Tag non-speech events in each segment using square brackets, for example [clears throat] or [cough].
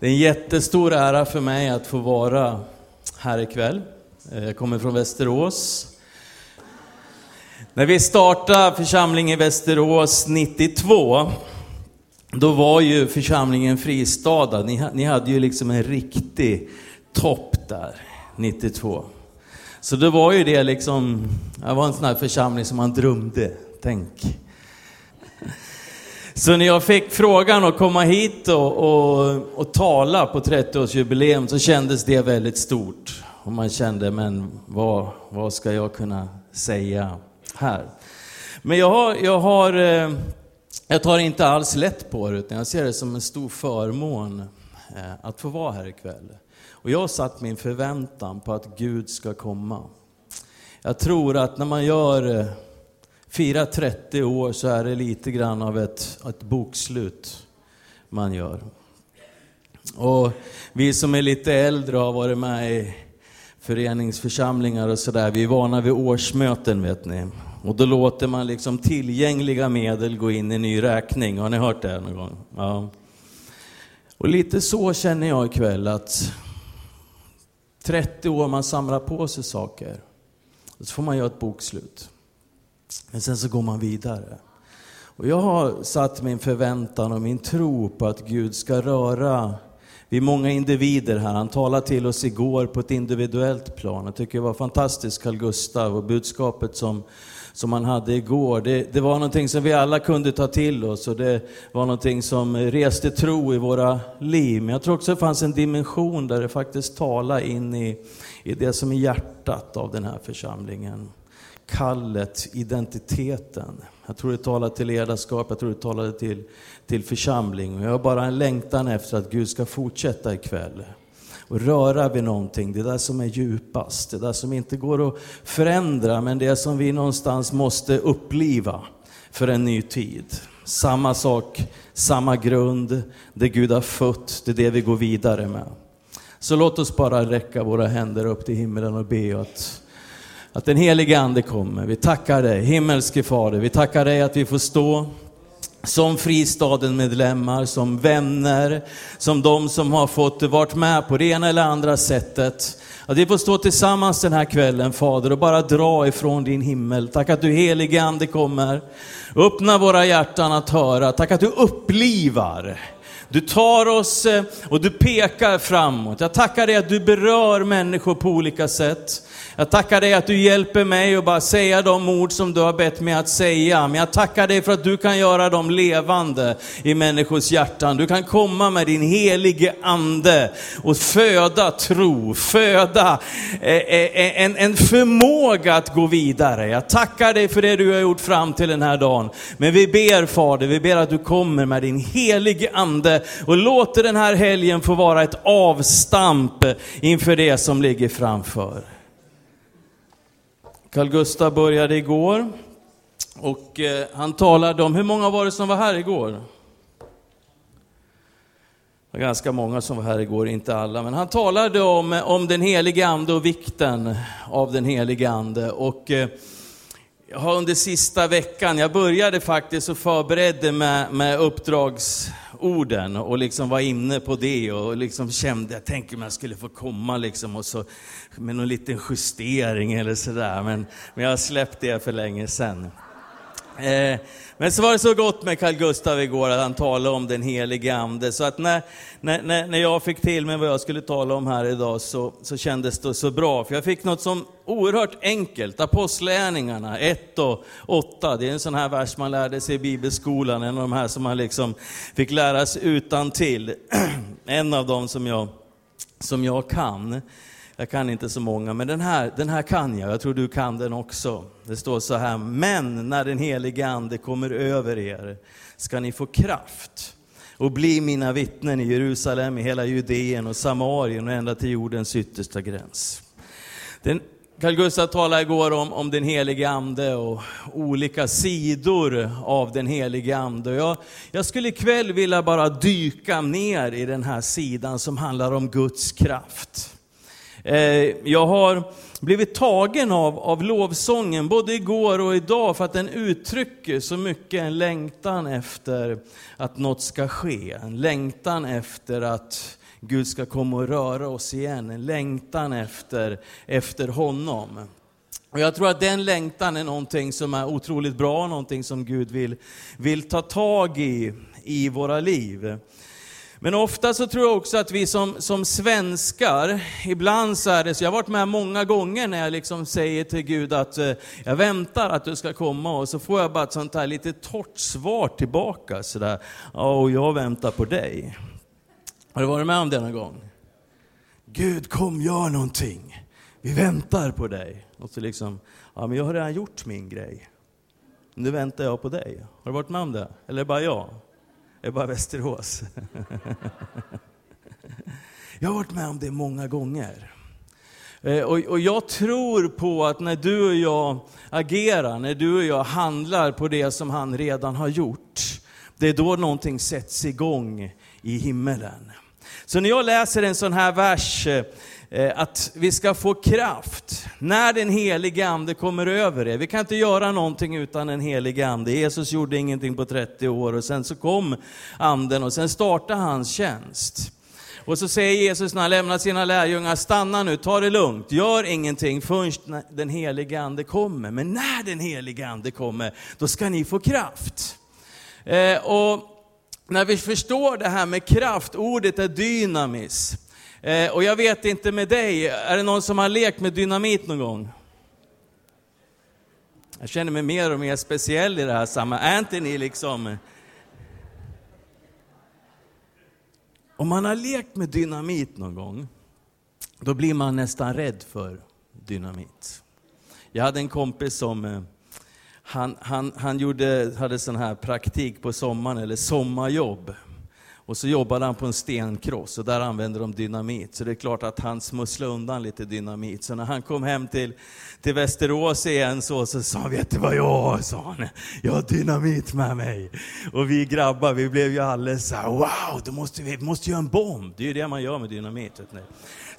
Det är en jättestor ära för mig att få vara här ikväll. Eh, jag kommer från Västerås. När vi startade församlingen i Västerås 92, då var ju församlingen fristadad. Ni, ni hade ju liksom en riktig topp där, 92. Så det var ju det liksom, det var en sån här församling som man drömde, tänk. Så när jag fick frågan att komma hit och, och, och tala på 30-årsjubileum så kändes det väldigt stort. Och man kände, men vad, vad ska jag kunna säga här? Men jag har, jag har, eh, jag tar inte alls lätt på det, utan jag ser det som en stor förmån eh, att få vara här ikväll. Och jag har satt min förväntan på att Gud ska komma. Jag tror att när man gör eh, Fira 30 år så är det lite grann av ett, ett bokslut man gör. Och vi som är lite äldre och har varit med i föreningsförsamlingar och sådär, vi är vana vid årsmöten vet ni. Och då låter man liksom tillgängliga medel gå in i ny räkning. Har ni hört det någon gång? Ja. Och lite så känner jag ikväll att 30 år man samlar på sig saker. Och så får man göra ett bokslut. Men sen så går man vidare. Och jag har satt min förväntan och min tro på att Gud ska röra vi är många individer här. Han talade till oss igår på ett individuellt plan. Jag tycker det var fantastiskt, Carl Gustav, och budskapet som, som han hade igår. Det, det var någonting som vi alla kunde ta till oss och det var någonting som reste tro i våra liv. Men jag tror också det fanns en dimension där det faktiskt talade in i, i det som är hjärtat av den här församlingen kallet, identiteten. Jag tror det talar till ledarskap, jag tror det talar till, till församling. Och jag har bara en längtan efter att Gud ska fortsätta ikväll och röra vid någonting, det där som är djupast, det där som inte går att förändra, men det som vi någonstans måste uppliva för en ny tid. Samma sak, samma grund, det Gud har fött, det är det vi går vidare med. Så låt oss bara räcka våra händer upp till himlen och be att att den helige Ande kommer. Vi tackar dig, himmelske Fader. Vi tackar dig att vi får stå som Fristaden-medlemmar, som vänner, som de som har fått varit med på det ena eller andra sättet. Att vi får stå tillsammans den här kvällen Fader och bara dra ifrån din himmel. Tack att du helige Ande kommer. Öppna våra hjärtan att höra. Tack att du upplivar. Du tar oss eh, och du pekar framåt. Jag tackar dig att du berör människor på olika sätt. Jag tackar dig att du hjälper mig att bara säga de ord som du har bett mig att säga. Men jag tackar dig för att du kan göra dem levande i människors hjärtan. Du kan komma med din helige ande och föda tro, föda eh, eh, en, en förmåga att gå vidare. Jag tackar dig för det du har gjort fram till den här dagen. Men vi ber Fader, vi ber att du kommer med din helige ande och låter den här helgen få vara ett avstamp inför det som ligger framför. Carl Gustaf började igår och eh, han talade om, hur många var det som var här igår? Det var ganska många som var här igår, inte alla, men han talade om, om den helige ande och vikten av den helige ande. Och, eh, har under sista veckan, jag började faktiskt och förberedde med, med uppdragsorden och liksom var inne på det och liksom kände, jag tänkte om jag skulle få komma liksom och så med någon liten justering eller sådär. Men, men jag har släppt det för länge sedan. Eh, men så var det så gott med Carl Gustav igår att han talade om den helige Ande. Så att när, när, när jag fick till mig vad jag skulle tala om här idag så, så kändes det så bra. För jag fick något som oerhört enkelt, Apostlärningarna 1 och 8. Det är en sån här vers man lärde sig i bibelskolan, en av de här som man liksom fick lära sig utan till. [clears throat] En av dem som jag, som jag kan. Jag kan inte så många, men den här, den här kan jag. Jag tror du kan den också. Det står så här, men när den helige Ande kommer över er ska ni få kraft och bli mina vittnen i Jerusalem, i hela Judeen och Samarien och ända till jordens yttersta gräns. Den, Carl Gustaf talade igår om, om den helige Ande och olika sidor av den helige Ande. Jag, jag skulle ikväll vilja bara dyka ner i den här sidan som handlar om Guds kraft. Eh, jag har blivit tagen av, av lovsången både igår och idag för att den uttrycker så mycket en längtan efter att något ska ske. En längtan efter att Gud ska komma och röra oss igen, en längtan efter, efter honom. Och jag tror att den längtan är någonting som är otroligt bra, någonting som Gud vill, vill ta tag i, i våra liv. Men ofta så tror jag också att vi som, som svenskar, ibland så är det så, jag har varit med många gånger när jag liksom säger till Gud att eh, jag väntar att du ska komma och så får jag bara ett sånt här lite torrt svar tillbaka sådär, ja och jag väntar på dig. Har du varit med om det någon gång? Gud kom gör någonting, vi väntar på dig. Och så liksom, ja men jag har redan gjort min grej. Nu väntar jag på dig. Har du varit med om det? Eller bara jag? Det är bara Västerås. [laughs] jag har varit med om det många gånger. Eh, och, jag tror på att när du och jag agerar, när du och jag handlar på det som han redan har gjort, det är då någonting sätts igång i himmelen. Så när jag läser en sån här vers, eh, Eh, att vi ska få kraft när den helige Ande kommer över er. Vi kan inte göra någonting utan den helige Ande. Jesus gjorde ingenting på 30 år och sen så kom Anden och sen startade hans tjänst. Och så säger Jesus när han lämnar sina lärjungar, stanna nu, ta det lugnt, gör ingenting förrän den helige Ande kommer. Men när den helige Ande kommer, då ska ni få kraft. Eh, och när vi förstår det här med kraft, ordet är dynamis. Eh, och jag vet inte med dig, är det någon som har lekt med dynamit någon gång? Jag känner mig mer och mer speciell i det här sammanhanget. Är inte ni liksom... Om man har lekt med dynamit någon gång, då blir man nästan rädd för dynamit. Jag hade en kompis som eh, han, han, han gjorde, hade sån här praktik på sommaren, eller sommarjobb. Och så jobbade han på en stenkross och där använde de dynamit. Så det är klart att han smusslade undan lite dynamit. Så när han kom hem till, till Västerås igen så, så sa han, vet du vad jag har? Sa han. Jag har dynamit med mig. Och vi grabbar, vi blev ju alldeles så här, wow, då måste vi, vi måste göra en bomb. Det är ju det man gör med dynamit. Vet ni.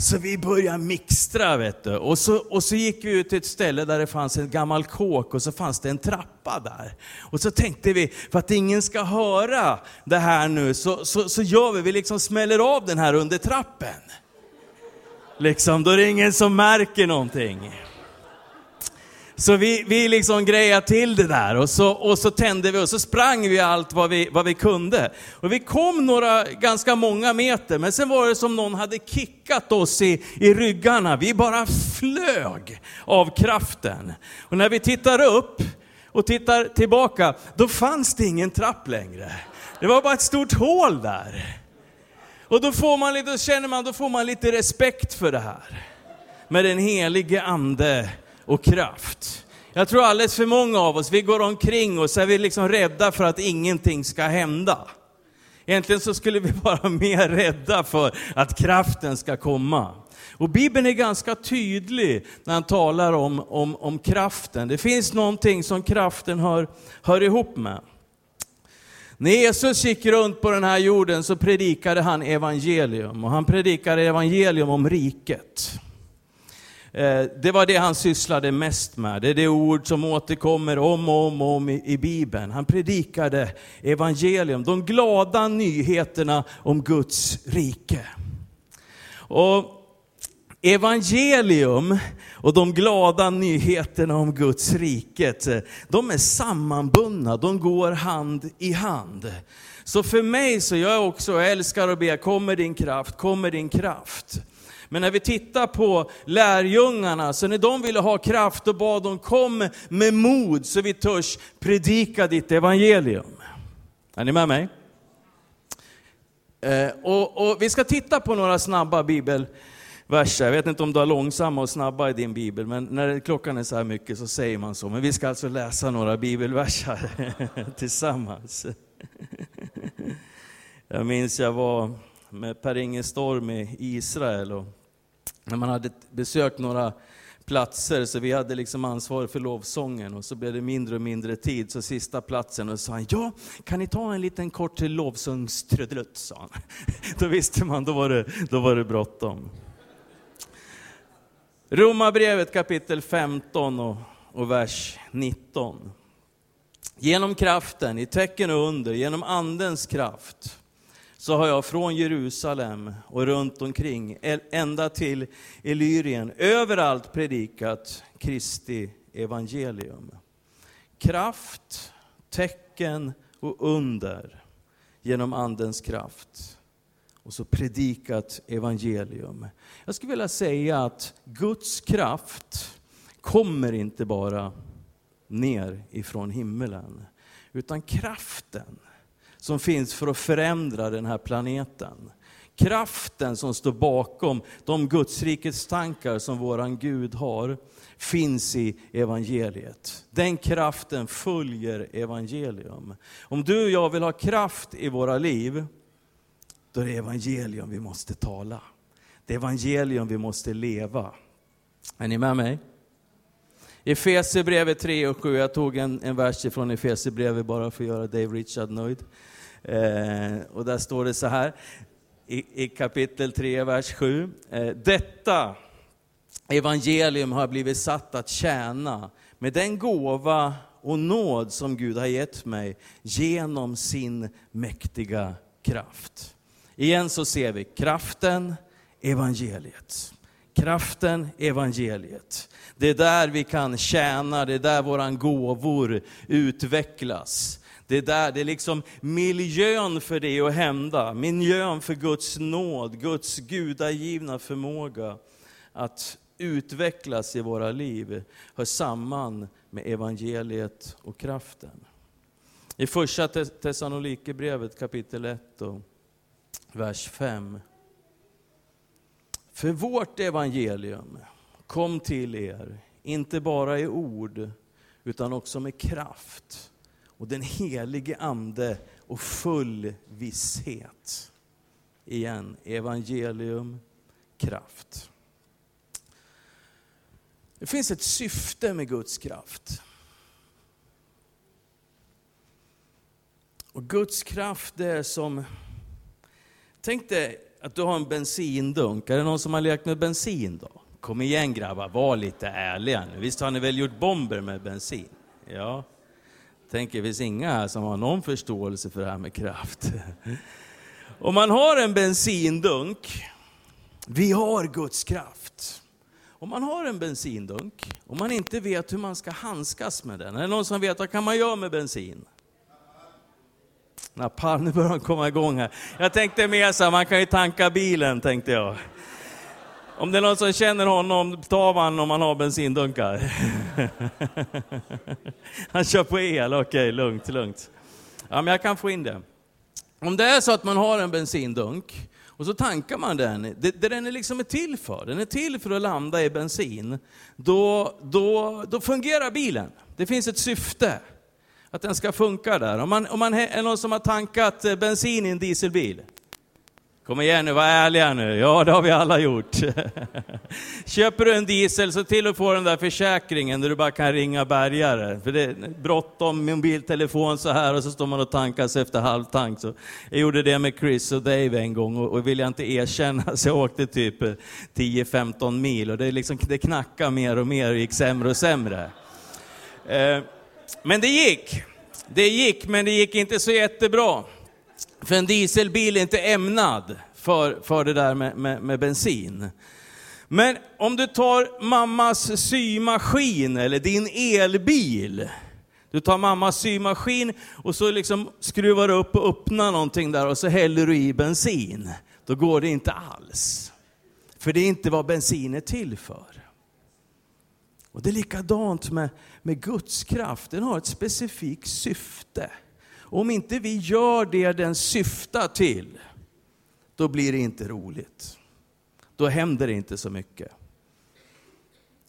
Så vi började mixtra, vet du. Och så, och så gick vi ut till ett ställe där det fanns en gammal kåk och så fanns det en trappa där. Och så tänkte vi, för att ingen ska höra det här nu, så, så, så gör vi, vi liksom smäller av den här under trappen. Liksom, då är det ingen som märker någonting. Så vi, vi liksom grejade till det där och så, och så tände vi och så sprang vi allt vad vi, vad vi kunde. Och vi kom några, ganska många meter, men sen var det som någon hade kickat oss i, i ryggarna. Vi bara flög av kraften. Och när vi tittar upp och tittar tillbaka, då fanns det ingen trapp längre. Det var bara ett stort hål där. Och då, får man, då känner man, då får man lite respekt för det här. Med den helige ande och kraft. Jag tror alldeles för många av oss, vi går omkring och så är vi liksom rädda för att ingenting ska hända. Egentligen så skulle vi [laughs] vara mer rädda för att kraften ska komma. Och Bibeln är ganska tydlig när han talar om, om, om kraften. Det finns någonting som kraften hör, hör ihop med. När Jesus gick runt på den här jorden så predikade han evangelium. Och han predikade evangelium om riket. Eh, det var det han sysslade mest med. Det är det ord som återkommer om och om, och om i, Bibeln. Han predikade evangelium, de glada nyheterna om Guds rike. Och evangelium och de glada nyheterna om Guds riket, de är sammanbundna, de går hand i hand. Så för mig så jag också älskar att be, kommer din kraft, kommer din kraft. Men när vi tittar på lärjungarna, så när de ville ha kraft, då bad de kom med mod så vi törs predika ditt evangelium. Är ni med mig? Eh, och, och vi ska titta på några snabba bibelverser. Jag vet inte om du har långsamma och snabba i din bibel, men när klockan är så här mycket så säger man så. Men vi ska alltså läsa några bibelverser [laughs] tillsammans. Jag minns jag var med Per-Inge Storm i Israel och när man hade besökt några platser, så vi hade liksom ansvar för lovsången och så blev det mindre och mindre tid, så sista platsen och sa han, ja, kan ni ta en liten kort till lovsångstrudelutt, sa han. [laughs] Då visste man, då var det, då var det bråttom. Romarbrevet kapitel 15 och, och vers 19. Genom kraften, i tecken och under, genom andens kraft, så har jag från Jerusalem och runt omkring, ända till Illyrien, överallt predikat Kristi evangelium. Kraft, tecken och under genom Andens kraft. Och så predikat evangelium. Jag skulle vilja säga att Guds kraft kommer inte bara ner ifrån himmelen, utan kraften som finns för att förändra den här planeten. Kraften som står bakom de Gudsrikets tankar som våran Gud har, finns i evangeliet. Den kraften följer evangelium. Om du och jag vill ha kraft i våra liv, då är det evangelium vi måste tala. Det är evangelium vi måste leva. Är ni med mig? Efesierbrevet 3 och 7, jag tog en, en vers från Efesierbrevet bara för att göra Dave Richard nöjd. Eh, och där står det så här, i, i kapitel 3, vers 7. Eh, Detta evangelium har blivit satt att tjäna med den gåva och nåd som Gud har gett mig genom sin mäktiga kraft. Igen så ser vi kraften, evangeliet. Kraften, evangeliet. Det är där vi kan tjäna, det är där våra gåvor utvecklas. Det är där, det är liksom miljön för det att hända. Miljön för Guds nåd, Guds gudagivna förmåga att utvecklas i våra liv hör samman med evangeliet och kraften. I första Thessalonikerbrevet kapitel 1 och vers 5. För vårt evangelium kom till er, inte bara i ord, utan också med kraft och den helige Ande och full visshet. Igen, evangelium, kraft. Det finns ett syfte med Guds kraft. Och Guds kraft det är som, tänk dig att du har en bensindunk. Är det någon som har lekt med bensin då? Kom igen grabbar, var lite ärliga nu. Visst har ni väl gjort bomber med bensin? Ja. Tänker, det finns inga här som har någon förståelse för det här med kraft. [laughs] Om man har en bensindunk, vi har Guds kraft. Om man har en bensindunk och man inte vet hur man ska handskas med den, är det någon som vet vad kan man göra med bensin? Nu börjar komma igång här. Jag tänkte mer så här, man kan ju tanka bilen, tänkte jag. Om det är någon som känner honom, ta man om han har bensindunkar. [laughs] Han kör på el, okej, okay, lugnt, lugnt. Ja, men jag kan få in det. Om det är så att man har en bensindunk och så tankar man den, det, det den är liksom är till för, den är till för att landa i bensin, då, då, då fungerar bilen. Det finns ett syfte att den ska funka där. Om man, om man är någon som har tankat eh, bensin i en dieselbil, Kom igen nu, var ärliga nu. Ja, det har vi alla gjort. [laughs] Köper du en diesel, så till och få den där försäkringen där du bara kan ringa bärgare. För det är bråttom, mobiltelefon så här och så står man och tankar sig efter halvtank. Så jag gjorde det med Chris och Dave en gång och, och vill jag inte erkänna [laughs] så jag åkte typ eh, 10-15 mil och det, liksom, det knackade mer och mer och gick sämre och sämre. Eh, men det gick. Det gick, men det gick inte så jättebra. För en dieselbil är inte ämnad för, för det där med, med, med bensin. Men om du tar mammas symaskin eller din elbil, du tar mammas symaskin och så liksom skruvar du upp och öppnar någonting där och så häller du i bensin. Då går det inte alls. För det är inte vad bensin är till för. Och det är likadant med, med Guds kraft, den har ett specifikt syfte. Om inte vi gör det den syftar till, då blir det inte roligt. Då händer det inte så mycket.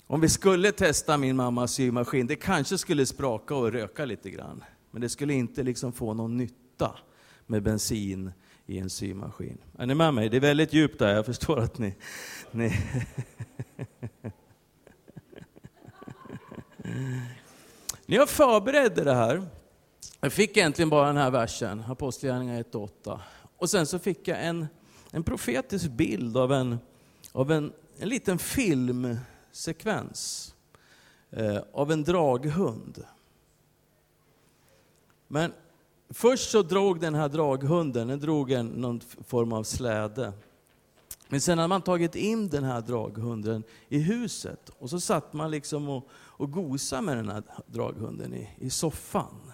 Om vi skulle testa min mammas symaskin, det kanske skulle spraka och röka lite grann. Men det skulle inte liksom få någon nytta med bensin i en symaskin. Är ni med mig? Det är väldigt djupt där, jag förstår att ni... ni [laughs] När jag förberedde det här jag fick egentligen bara den här versen, Apostlagärningarna 1 8. Och sen så fick jag en, en profetisk bild av en, av en, en liten filmsekvens eh, av en draghund. Men först så drog den här draghunden, den drog en, någon form av släde. Men sen hade man tagit in den här draghunden i huset och så satt man liksom och, och gosa med den här draghunden i, i soffan.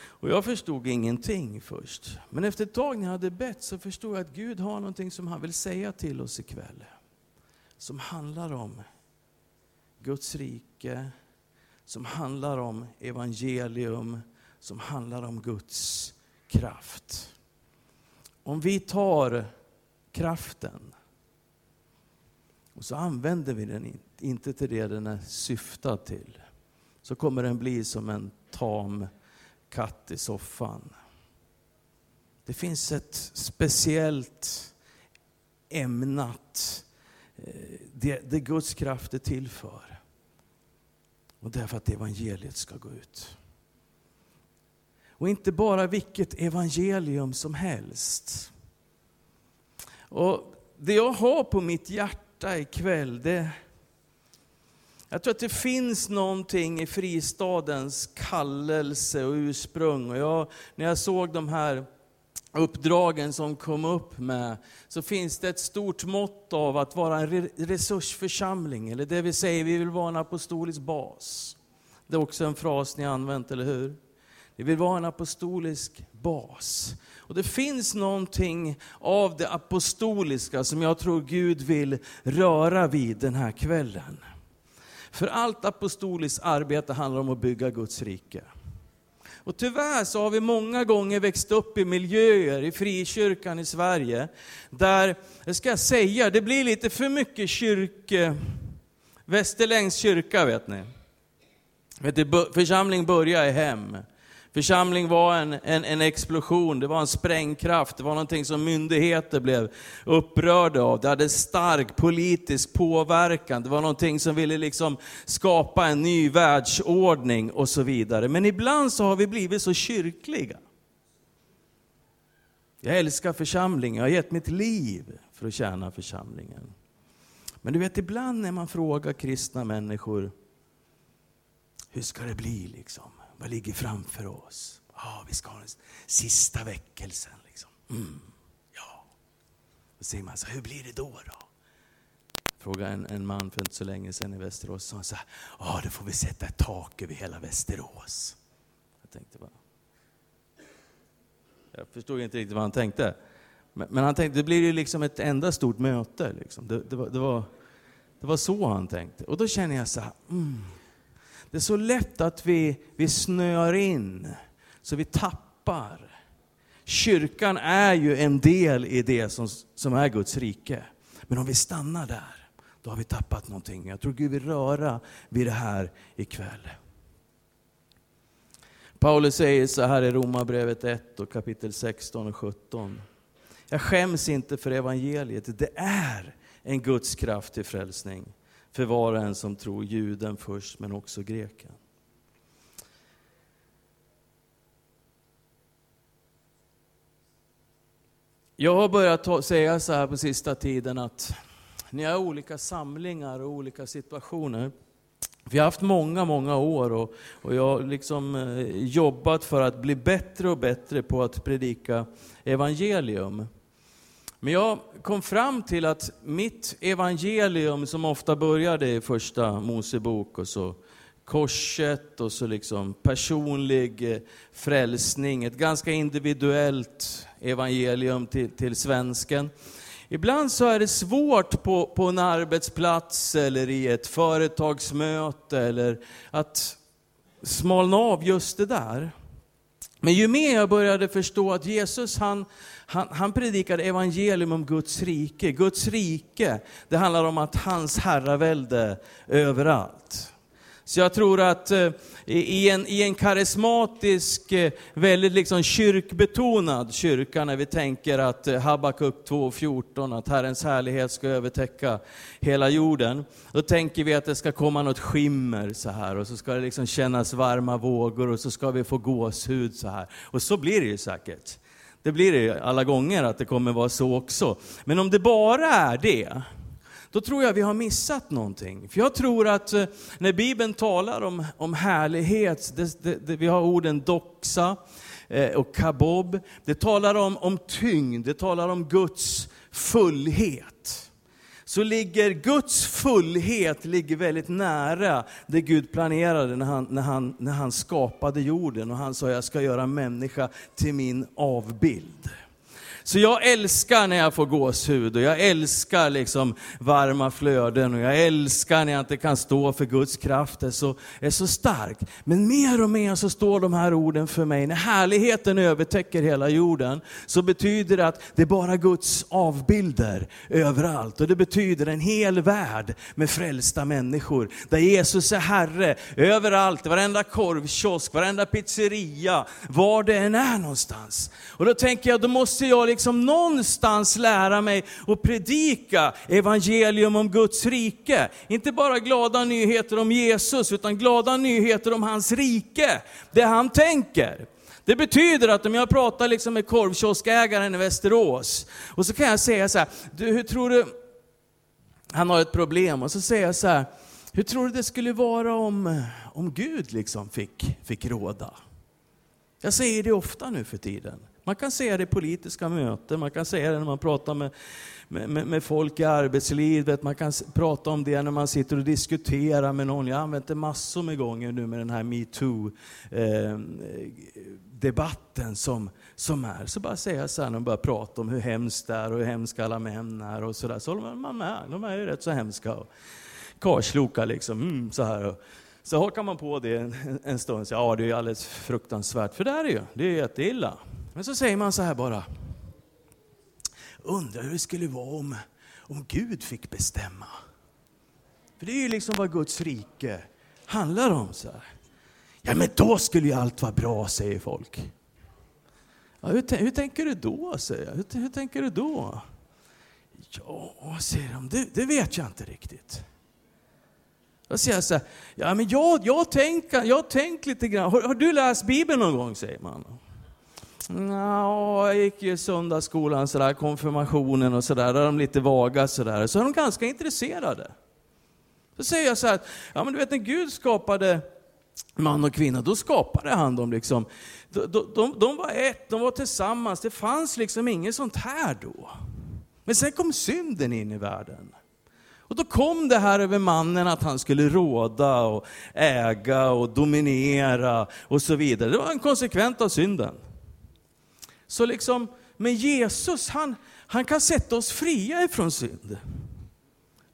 Och jag förstod ingenting först. Men efter ett tag när jag hade bett så förstod jag att Gud har någonting som han vill säga till oss ikväll. Som handlar om Guds rike, som handlar om evangelium, som handlar om Guds kraft. Om vi tar kraften och så använder vi den inte inte till det den är syftad till, så kommer den bli som en tam katt i soffan. Det finns ett speciellt ämnat, eh, det, det Guds kraft är till för. Och det är för att evangeliet ska gå ut. Och inte bara vilket evangelium som helst. Och Det jag har på mitt hjärta ikväll, det, jag tror att det finns någonting i fristadens kallelse och ursprung. Och jag, när jag såg de här uppdragen som kom upp med, så finns det ett stort mått av att vara en resursförsamling, eller det vi säger, vi vill vara en apostolisk bas. Det är också en fras ni använt, eller hur? Vi vill vara en apostolisk bas. Och det finns någonting av det apostoliska som jag tror Gud vill röra vid den här kvällen. För allt apostoliskt arbete handlar om att bygga Guds rike. Och tyvärr så har vi många gånger växt upp i miljöer i frikyrkan i Sverige, där, det ska jag säga, det blir lite för mycket kyrk, Västerlängs kyrka vet ni. Församling börjar i hem. Församling var en, en, en, explosion, det var en sprängkraft, det var någonting som myndigheter blev upprörda av. Det hade stark politisk påverkan, det var någonting som ville liksom skapa en ny världsordning och så vidare. Men ibland så har vi blivit så kyrkliga. Jag älskar församlingen, jag har gett mitt liv för att tjäna församlingen. Men du vet, ibland när man frågar kristna människor, hur ska det bli liksom? Vad ligger framför oss? Ja, vi ska ha den sista väckelsen. Liksom. Mm, ja. Då säger man så hur blir det då? då? Frågade en, en man för inte så länge sedan i Västerås. Så han sa, ja då får vi sätta ett tak över hela Västerås. Jag tänkte bara, jag förstod inte riktigt vad han tänkte. Men, men han tänkte, det blir ju liksom ett enda stort möte. Liksom. Det, det, var, det, var, det var så han tänkte. Och då känner jag så här, mm, det är så lätt att vi, vi snöar in, så vi tappar. Kyrkan är ju en del i det som, som är Guds rike. Men om vi stannar där, då har vi tappat någonting. Jag tror Gud vill röra vid det här ikväll. Paulus säger så här i Romarbrevet 1 och kapitel 16 och 17. Jag skäms inte för evangeliet, det är en Guds kraft till frälsning för var och en som tror, juden först men också greken. Jag har börjat ta, säga så här på sista tiden att ni har olika samlingar och olika situationer. Vi har haft många, många år och, och jag har liksom eh, jobbat för att bli bättre och bättre på att predika evangelium. Men jag kom fram till att mitt evangelium som ofta började i första Mosebok och så korset och så liksom personlig eh, frälsning, ett ganska individuellt evangelium till, till svensken. Ibland så är det svårt på, på en arbetsplats eller i ett företagsmöte eller att smalna av just det där. Men ju mer jag började förstå att Jesus han, han, han predikade evangelium om Guds rike. Guds rike, det handlar om att hans herravälde överallt. Så jag tror att eh, i en, i en karismatisk, eh, väldigt liksom kyrkbetonad kyrka, när vi tänker att eh, Habakuk 2.14, att Herrens härlighet ska övertäcka hela jorden, då tänker vi att det ska komma något skimmer så här och så ska det liksom kännas varma vågor och så ska vi få gåshud så här. Och så blir det ju säkert. Det blir det alla gånger att det kommer vara så också. Men om det bara är det, då tror jag vi har missat någonting. För jag tror att eh, när Bibeln talar om, om härlighet, det, det, det, vi har orden doxa, eh, och kabob. Det talar om, om tyngd, det talar om Guds fullhet så ligger Guds fullhet ligger väldigt nära det Gud planerade när han, när, han, när han skapade jorden och han sa jag ska göra människa till min avbild. Så jag älskar när jag får gåshud och jag älskar liksom varma flöden och jag älskar när jag inte kan stå för Guds kraft är så, är så stark. Men mer och mer så står de här orden för mig, när härligheten övertäcker hela jorden så betyder det att det är bara Guds avbilder överallt. Och det betyder en hel värld med frälsta människor. Där Jesus är Herre överallt, varenda korvkiosk, varenda pizzeria, var det än är någonstans. Och då tänker jag, då måste jag liksom någonstans lära mig att predika evangelium om Guds rike. Inte bara glada nyheter om Jesus, utan glada nyheter om hans rike. Det han tänker. Det betyder att om jag pratar liksom med korvkioskägaren i Västerås, och så kan jag säga så här, du hur tror du, han har ett problem, och så säger jag så här, hur tror du det skulle vara om, om Gud liksom fick, fick råda? Jag säger det ofta nu för tiden. Man kan säga det i politiska möten, man kan säga det när man pratar med, med, med, folk i arbetslivet, man kan prata om det när man sitter och diskuterar med någon. Jag har använt det massor med gånger nu med den här metoo-debatten eh, som, som är. Så bara säga så här när man börjar prata om hur hemskt det är och hur hemska alla män är och sådär. Så håller man med, de är ju rätt så hemska. Karsloka liksom, mm, så här. Så hakar man på det en, en stund, så, ja det är alldeles fruktansvärt, för det är det ju, det är jätteilla. Men så säger man så här bara. Undrar hur det skulle vara om, om Gud fick bestämma. För det är ju liksom vad Guds rike handlar om. så här. Ja men då skulle ju allt vara bra, säger folk. Ja, hur, hur tänker du då, säger jag. Hur, hur tänker du då? Ja, säger de, det, det vet jag inte riktigt. Då säger jag så här, ja men jag, jag tänker, jag tänk lite grann. Har, har, du läst Bibeln någon gång, säger man. Alltså, Nja, jag gick ju söndagsskolan, så där, konfirmationen och sådär, där är de lite vaga sådär. Så är de ganska intresserade. Så säger jag så här, ja men du vet när Gud skapade man och kvinna, då skapade han dem liksom. De, de, de var ett, de var tillsammans, det fanns liksom inget sånt här då. Men sen kom synden in i världen. Och då kom det här över mannen att han skulle råda och äga och dominera och så vidare. Det var en konsekvent av synden. Så liksom, men Jesus, han, han kan sätta oss fria ifrån synd.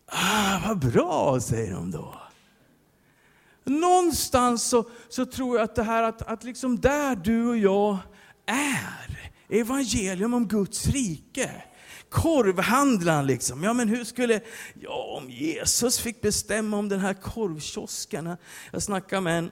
Ah, vad bra, säger de då. Någonstans så, så tror jag att det här att, att liksom där du och jag är, evangelium om Guds rike. Korvhandlaren liksom, ja men hur skulle, ja om Jesus fick bestämma om den här korvkiosken. Jag snackade med en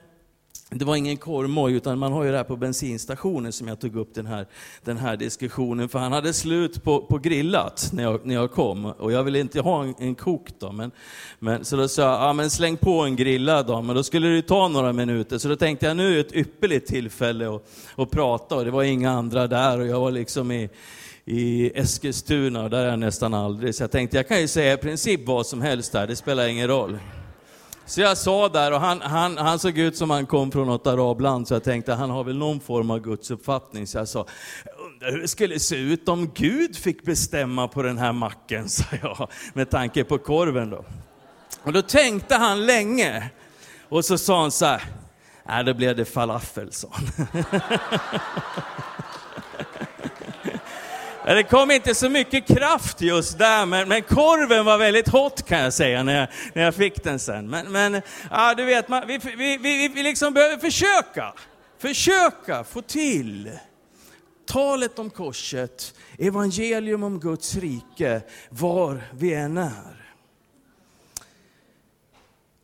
det var ingen korvmoj, utan man har ju det här på bensinstationen som jag tog upp den här, den här diskussionen. För han hade slut på, på grillat när jag, när jag kom. Och jag ville inte ha en, en kok då. Men, men, så då sa jag, ja men släng på en grillad då. Men då skulle det ju ta några minuter. Så då tänkte jag, nu är ett ypperligt tillfälle att, att prata. Och det var inga andra där och jag var liksom i i Eskilstuna, där är jag nästan aldrig. Så jag tänkte, jag kan ju säga i princip vad som helst där, det spelar ingen roll. Så jag sa där, och han, han, han såg ut som han kom från något arabland, så jag tänkte han har väl någon form av gudsuppfattning. Så jag sa, jag undrar hur det skulle se ut om Gud fick bestämma på den här macken, [laughs] sa jag, med tanke på korven då. Och då tänkte han länge, och så sa han så här, nej då blev det falafel, sa han. [laughs] Det kom inte så mycket kraft just där, men, men korven var väldigt hot kan jag säga när jag, när jag fick den sen. Men, men ja, du vet, man, vi, vi, vi, vi liksom behöver försöka, försöka få till talet om korset, evangelium om Guds rike, var vi än är.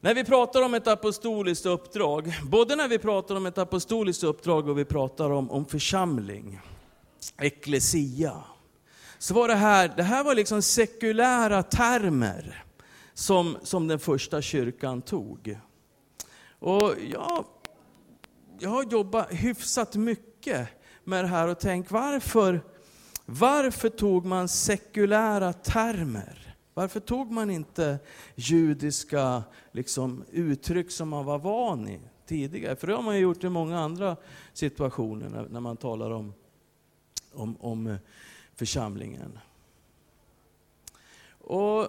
När vi pratar om ett apostoliskt uppdrag, både när vi pratar om ett apostoliskt uppdrag och vi pratar om, om församling, Ecclesia. Så var det här, det här var liksom sekulära termer som, som den första kyrkan tog. Och jag, jag har jobbat hyfsat mycket med det här och tänkt varför, varför tog man sekulära termer? Varför tog man inte judiska liksom, uttryck som man var van i tidigare. För det har man ju gjort i många andra situationer när, när man talar om, om, om eh, församlingen. Och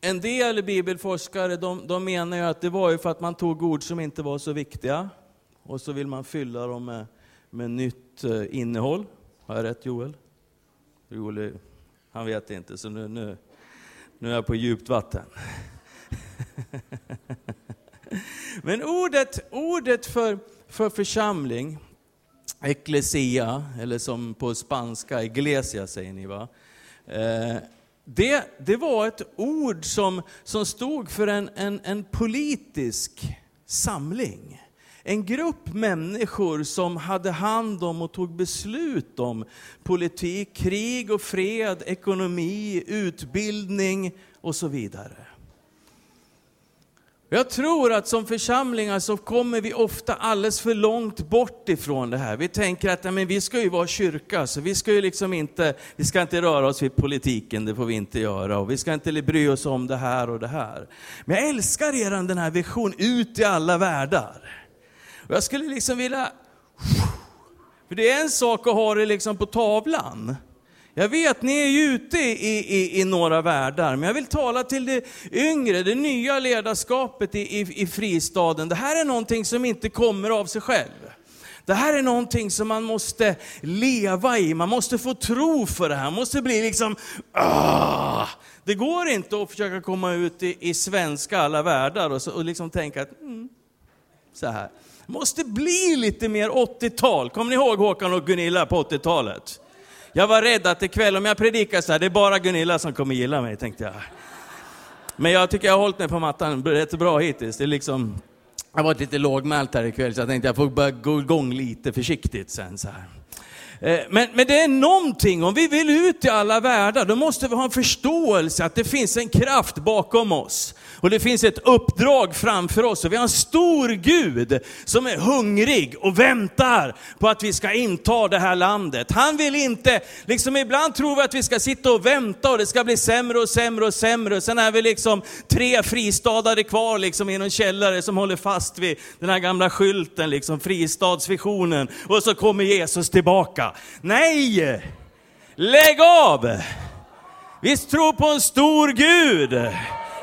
en del bibelforskare de, de menar ju att det var ju för att man tog ord som inte var så viktiga och så vill man fylla dem med, med nytt eh, innehåll. Har jag rätt Joel? Joel eh, han vet inte, så nu, nu, nu är jag på djupt vatten. [laughs] Men ordet, ordet för, för församling, Ecclesia, eller som på spanska, iglesia säger ni va? Eh, det, det var ett ord som, som stod för en, en, en politisk samling. En grupp människor som hade hand om och tog beslut om politik, krig och fred, ekonomi, utbildning och så vidare. Jag tror att som församlingar så kommer vi ofta alldeles för långt bort ifrån det här. Vi tänker att men vi ska ju vara kyrka, så vi ska ju liksom inte, vi ska inte röra oss vid politiken, det får vi inte göra. Och vi ska inte bry oss om det här och det här. Men jag älskar er den här visionen, ut i alla världar. Och jag skulle liksom vilja, för det är en sak att ha det liksom på tavlan. Jag vet, ni är ju ute i, i, i några världar, men jag vill tala till det yngre, det nya ledarskapet i, i, i fristaden. Det här är någonting som inte kommer av sig själv. Det här är någonting som man måste leva i, man måste få tro för det här, man måste bli liksom, ah! Det går inte att försöka komma ut i, i svenska alla världar och, så, och liksom tänka att, mm, så här. Det måste bli lite mer 80-tal. Kommer ni ihåg Håkan och Gunilla på 80-talet? Jag var rädd att ikväll, om jag predikar så här, det är bara Gunilla som kommer gilla mig, tänkte jag. Men jag tycker jag har hållit mig på mattan rätt bra hittills. Det är liksom, jag har varit lite lågmält här ikväll, så jag tänkte jag får börja gå igång lite försiktigt sen. Så här. Eh, men, men det är någonting, om vi vill ut i alla världar, då måste vi ha en förståelse att det finns en kraft bakom oss. Och det finns ett uppdrag framför oss och vi har en stor Gud som är hungrig och väntar på att vi ska inta det här landet. Han vill inte, liksom ibland tror vi att vi ska sitta och vänta och det ska bli sämre och sämre och sämre. Sen är vi liksom tre fristadare kvar liksom i någon källare som håller fast vid den här gamla skylten, liksom fristadsvisionen. Och så kommer Jesus tillbaka. Nej! Lägg av! Vi tror på en stor Gud.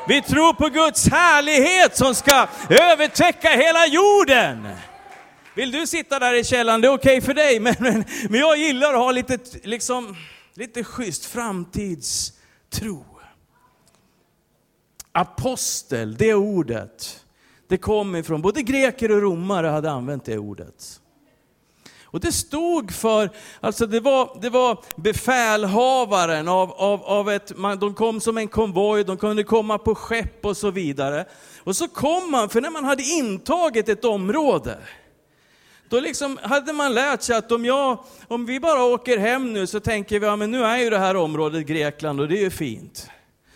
Vi tror på Guds härlighet som ska övertäcka hela jorden. Vill du sitta där i källaren, det är okej okay för dig, [laughs] men, men, men jag gillar att ha lite, liksom, lite schysst framtidstro. Apostel, det ordet, det kom ifrån, både greker och romare hade använt det ordet. Och det stod för, alltså det var, det var befälhavaren av, av, av ett, man, de kom som en konvoj, de kunde komma på skepp och så vidare. Och så kom man, för när man hade intagit ett område, då liksom hade man lärt sig att om, jag, om vi bara åker hem nu så tänker vi, ja men nu är ju det här området Grekland och det är ju fint.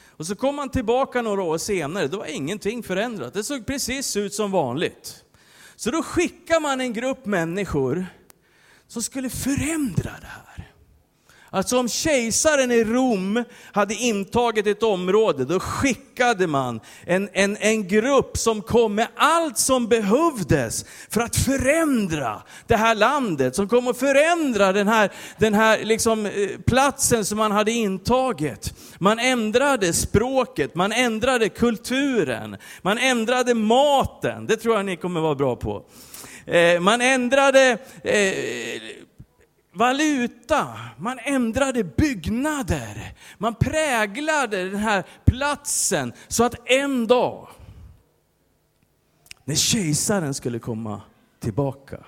Och så kom man tillbaka några år senare, då var ingenting förändrat. Det såg precis ut som vanligt. Så då skickar man en grupp människor som skulle förändra det här. Alltså om kejsaren i Rom hade intagit ett område, då skickade man en, en, en grupp som kom med allt som behövdes för att förändra det här landet, som kom att förändra den här, den här liksom, eh, platsen som man hade intagit. Man ändrade språket, man ändrade kulturen, man ändrade maten, det tror jag ni kommer vara bra på. Eh, man ändrade eh, valuta, man ändrade byggnader, man präglade den här platsen så att en dag, när kejsaren skulle komma tillbaka,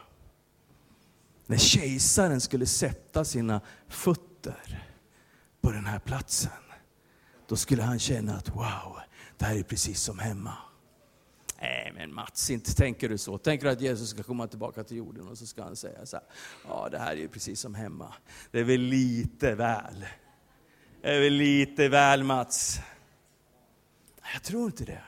när kejsaren skulle sätta sina fötter på den här platsen, då skulle han känna att wow, det här är precis som hemma. Nej men Mats, inte tänker du så. Tänker du att Jesus ska komma tillbaka till jorden och så ska han säga så här, ja det här är ju precis som hemma. Det är väl lite väl. Det är väl lite väl Mats. Jag tror inte det.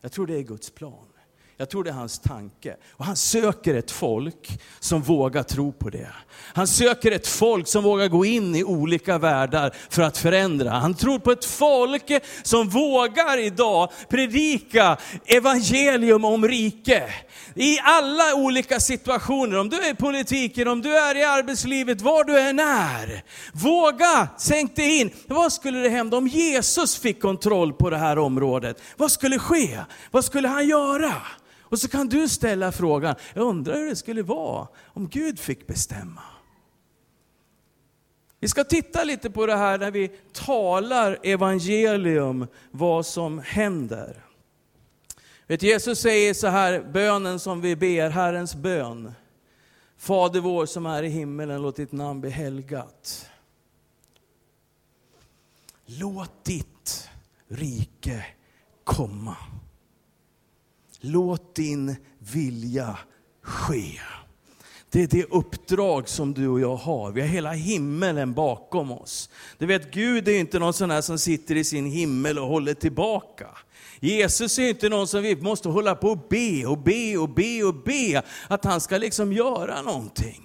Jag tror det är Guds plan. Jag tror det är hans tanke. Och han söker ett folk som vågar tro på det. Han söker ett folk som vågar gå in i olika världar för att förändra. Han tror på ett folk som vågar idag predika evangelium om rike. I alla olika situationer, om du är i politiken, om du är i arbetslivet, var du än är. Våga, sänk dig in. Vad skulle det hända om Jesus fick kontroll på det här området? Vad skulle ske? Vad skulle han göra? Och så kan du ställa frågan, jag undrar hur det skulle vara om Gud fick bestämma. Vi ska titta lite på det här när vi talar evangelium, vad som händer. Vet, Jesus säger så här, bönen som vi ber, Herrens bön. Fader vår som är i himmelen, låt ditt namn bli helgat. Låt ditt rike komma. Låt din vilja ske. Det är det uppdrag som du och jag har. Vi har hela himmelen bakom oss. Du vet, Gud är inte någon sån här som sitter i sin himmel och håller tillbaka. Jesus är inte någon som vi måste hålla på och be och be och be och be att han ska liksom göra någonting.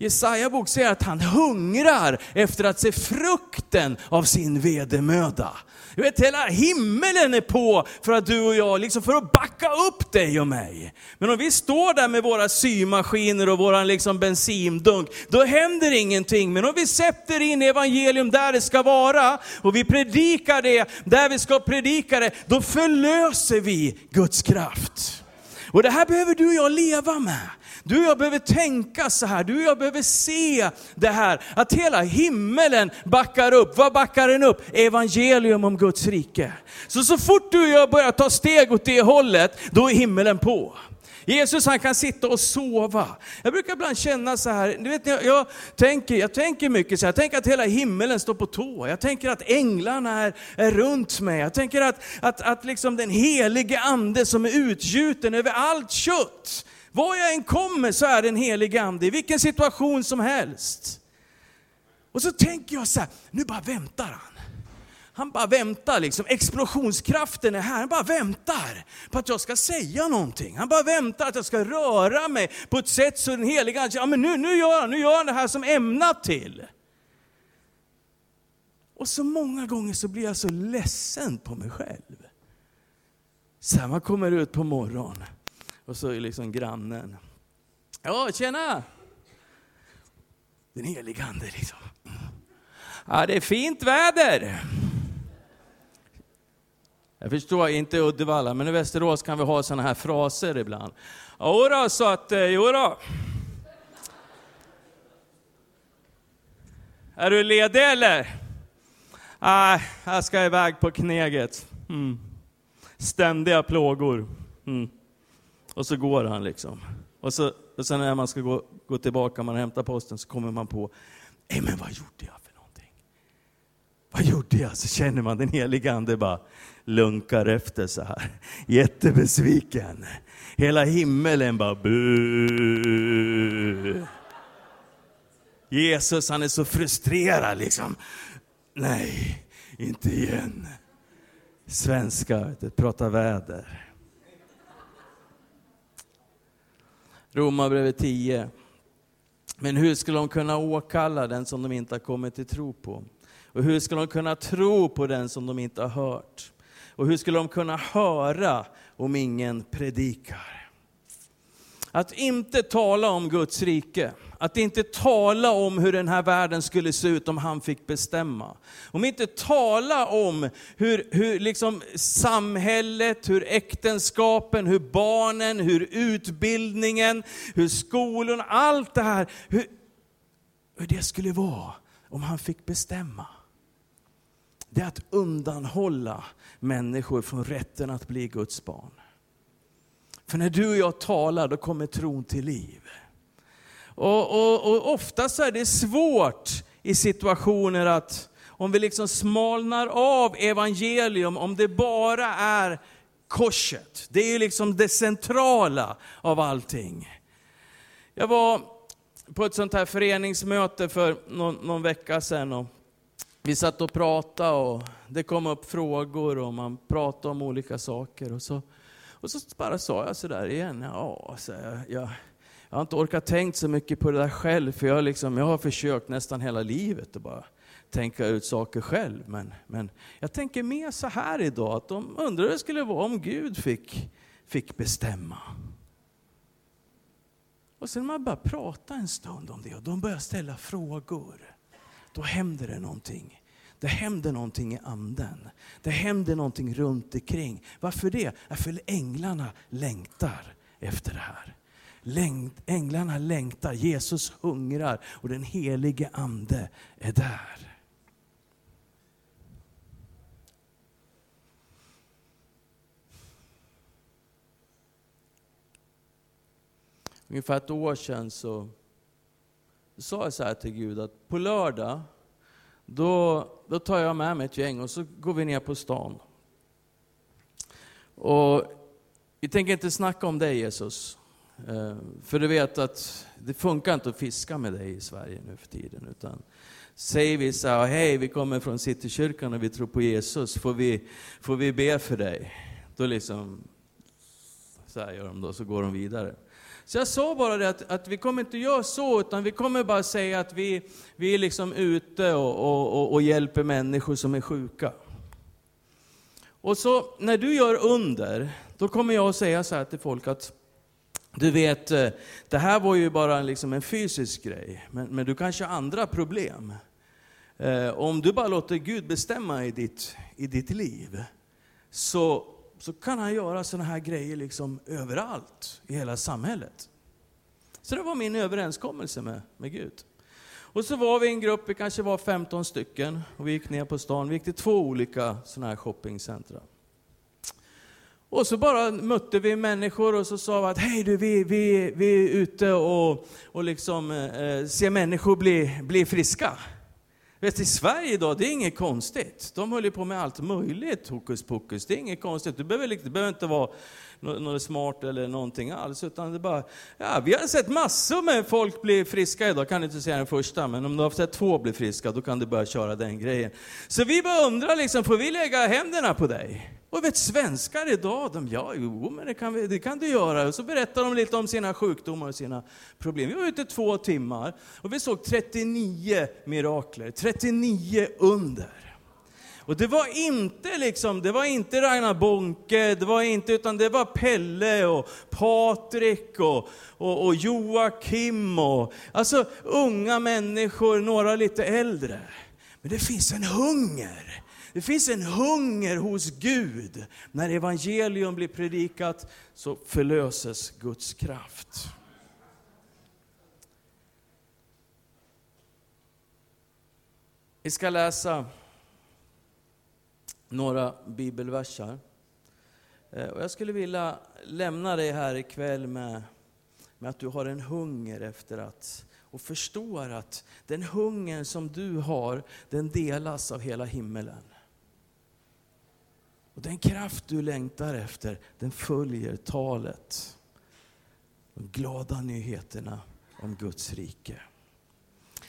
Jesaja bok säger att han hungrar efter att se frukten av sin vedermöda. Du vet, hela himmelen är på för att du och jag, liksom för att backa upp dig och mig. Men om vi står där med våra symaskiner och våran liksom bensindunk, då händer ingenting. Men om vi sätter in evangelium där det ska vara, och vi predikar det där vi ska predika det, då förlöser vi Guds kraft. Och det här behöver du och jag leva med. Du och jag behöver tänka så här, du och jag behöver se det här, att hela himmelen backar upp. Vad backar den upp? Evangelium om Guds rike. Så så fort du och jag börjar ta steg åt det hållet, då är himmelen på. Jesus han kan sitta och sova. Jag brukar ibland känna så här, du vet, jag, jag, tänker, jag tänker mycket så här, jag tänker att hela himmelen står på tå. Jag tänker att änglarna är, är runt mig. Jag tänker att, att, att liksom den helige ande som är utgjuten över allt kött, var jag än kommer så är det en helig ande, i vilken situation som helst. Och så tänker jag så här, nu bara väntar han. Han bara väntar, liksom. explosionskraften är här. Han bara väntar på att jag ska säga någonting. Han bara väntar att jag ska röra mig på ett sätt så den heliga Ande, ja men nu, nu, gör han, nu gör han det här som ämnat till. Och så många gånger så blir jag så ledsen på mig själv. Så här, man kommer ut på morgonen och så är liksom grannen. Ja, tjena! Den helige Ande liksom. Ja, det är fint väder. Jag förstår, inte Uddevalla, men i Västerås kan vi ha sådana här fraser ibland. Jodå, så att, eh, jodå. Är du ledig eller? Nej, jag ska iväg på kneget. Mm. Ständiga plågor. Mm. Och så går han liksom. Och, så, och sen när man ska gå, gå tillbaka, man hämtar posten, så kommer man på, nej men vad gjorde jag för någonting? Vad gjorde jag? Så känner man den heliga ande bara lunkar efter så här. Jättebesviken. Hela himmelen bara bu. Jesus han är så frustrerad liksom. Nej, inte igen. Svenska, prata väder. Romarbrevet 10. Men hur skulle de kunna åkalla den som de inte har kommit till tro på? Och hur skulle de kunna tro på den som de inte har hört? Och hur skulle de kunna höra om ingen predikar? Att inte tala om Guds rike, att inte tala om hur den här världen skulle se ut om han fick bestämma. Om inte tala om hur, hur liksom samhället, hur äktenskapen, hur barnen, hur utbildningen, hur skolorna, allt det här, hur, hur det skulle vara om han fick bestämma. Det är att undanhålla människor från rätten att bli Guds barn. För när du och jag talar, då kommer tron till liv. Och, och, och ofta så är det svårt i situationer att, om vi liksom smalnar av evangelium, om det bara är korset. Det är ju liksom det centrala av allting. Jag var på ett sånt här föreningsmöte för någon, någon vecka sedan. Och vi satt och pratade och det kom upp frågor och man pratade om olika saker. Och så, Och så bara sa jag sådär igen, ja, så jag, jag, jag har inte orkat tänkt så mycket på det där själv, för jag, liksom, jag har försökt nästan hela livet att bara tänka ut saker själv. Men, men jag tänker mer så här idag, att de undrar hur det skulle vara om Gud fick, fick bestämma. Och sen när man bara prata en stund om det och de börjar ställa frågor, då händer det någonting. Det händer någonting i anden. Det händer någonting runt omkring. Varför det? För änglarna längtar efter det här. Änglarna längtar, Jesus hungrar och den helige ande är där. ungefär ett år sedan så sa jag så här till Gud att på lördag, då, då tar jag med mig ett gäng och så går vi ner på stan. Och vi tänker inte snacka om dig Jesus. Eh, för du vet att det funkar inte att fiska med dig i Sverige nu för tiden. Utan säger vi så här, hej vi kommer från Citykyrkan och vi tror på Jesus, får vi, får vi be för dig? Då liksom, så här gör de då, så går de vidare. Så jag sa bara det att, att vi kommer inte göra så, utan vi kommer bara säga att vi, vi är liksom ute och, och, och hjälper människor som är sjuka. Och så när du gör under, då kommer jag att säga så här till folk att du vet, eh, det här var ju bara liksom en fysisk grej, men, men du kanske har andra problem. Eh, om du bara låter Gud bestämma i ditt, i ditt liv, så så kan han göra sådana här grejer liksom överallt i hela samhället. Så det var min överenskommelse med, med Gud. Och så var vi en grupp, vi kanske var 15 stycken, och vi gick ner på stan. Vi gick till två olika sådana här shoppingcentra. Och så bara mötte vi människor och så sa vi att hej du, vi, vi, vi är ute och, och liksom, eh, ser människor bli, bli friska. Vet, I Sverige idag, det är inget konstigt. De höll ju på med allt möjligt hokus pokus. Det är inget konstigt. Du behöver, liksom, du behöver inte vara något smart eller någonting alls. Utan det bara, ja, vi har sett massor med folk bli friska idag. Kan inte säga den första, men om du har sett två bli friska, då kan du börja köra den grejen. Så vi bara undrar, liksom, får vi lägga händerna på dig? Och vet svenskar idag, de, ja, jo, men det kan, vi, det kan du göra. Och så berättar de lite om sina sjukdomar och sina problem. Vi var ute två timmar och vi såg 39 mirakler, 39 under. Och det var inte liksom, det var inte Ragnar Bonke, det var inte, utan det var Pelle och Patrik och, och, och Joakim och, alltså unga människor, några lite äldre. Men det finns en hunger det finns en hunger hos Gud. När evangelium blir predikat så förlöses Guds kraft. Vi ska läsa några bibelversar. Eh, och jag skulle vilja lämna dig här ikväll med, med att du har en hunger efter att och förstår att den hungern som du har, den delas av hela himmelen. Och den kraft du längtar efter, den följer talet. De glada nyheterna om Guds rike.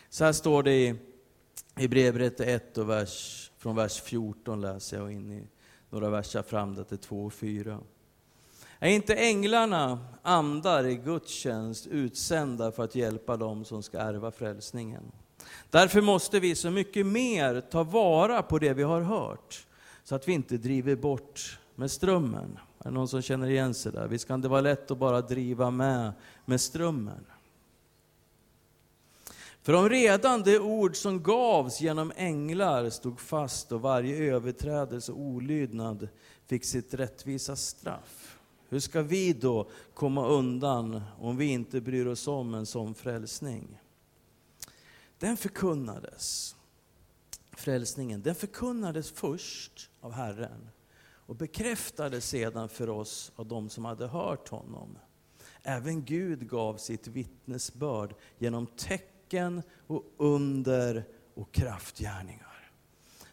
Så här står det i Hebreerbrevet 1 och vers, från vers 14 läser jag in i några verser fram till 2 och 4. Är inte änglarna andar i Guds tjänst utsända för att hjälpa dem som ska ärva frälsningen? Därför måste vi så mycket mer ta vara på det vi har hört så att vi inte driver bort med strömmen. Är det någon som känner igen sig där? Visst kan det vara lätt att bara driva med med strömmen. För om redan det ord som gavs genom änglar stod fast och varje överträdelse och olydnad fick sitt rättvisa straff. Hur ska vi då komma undan om vi inte bryr oss om en sån frälsning? Den förkunnades frälsningen, den förkunnades först av Herren och bekräftades sedan för oss av de som hade hört honom. Även Gud gav sitt vittnesbörd genom tecken och under och kraftgärningar.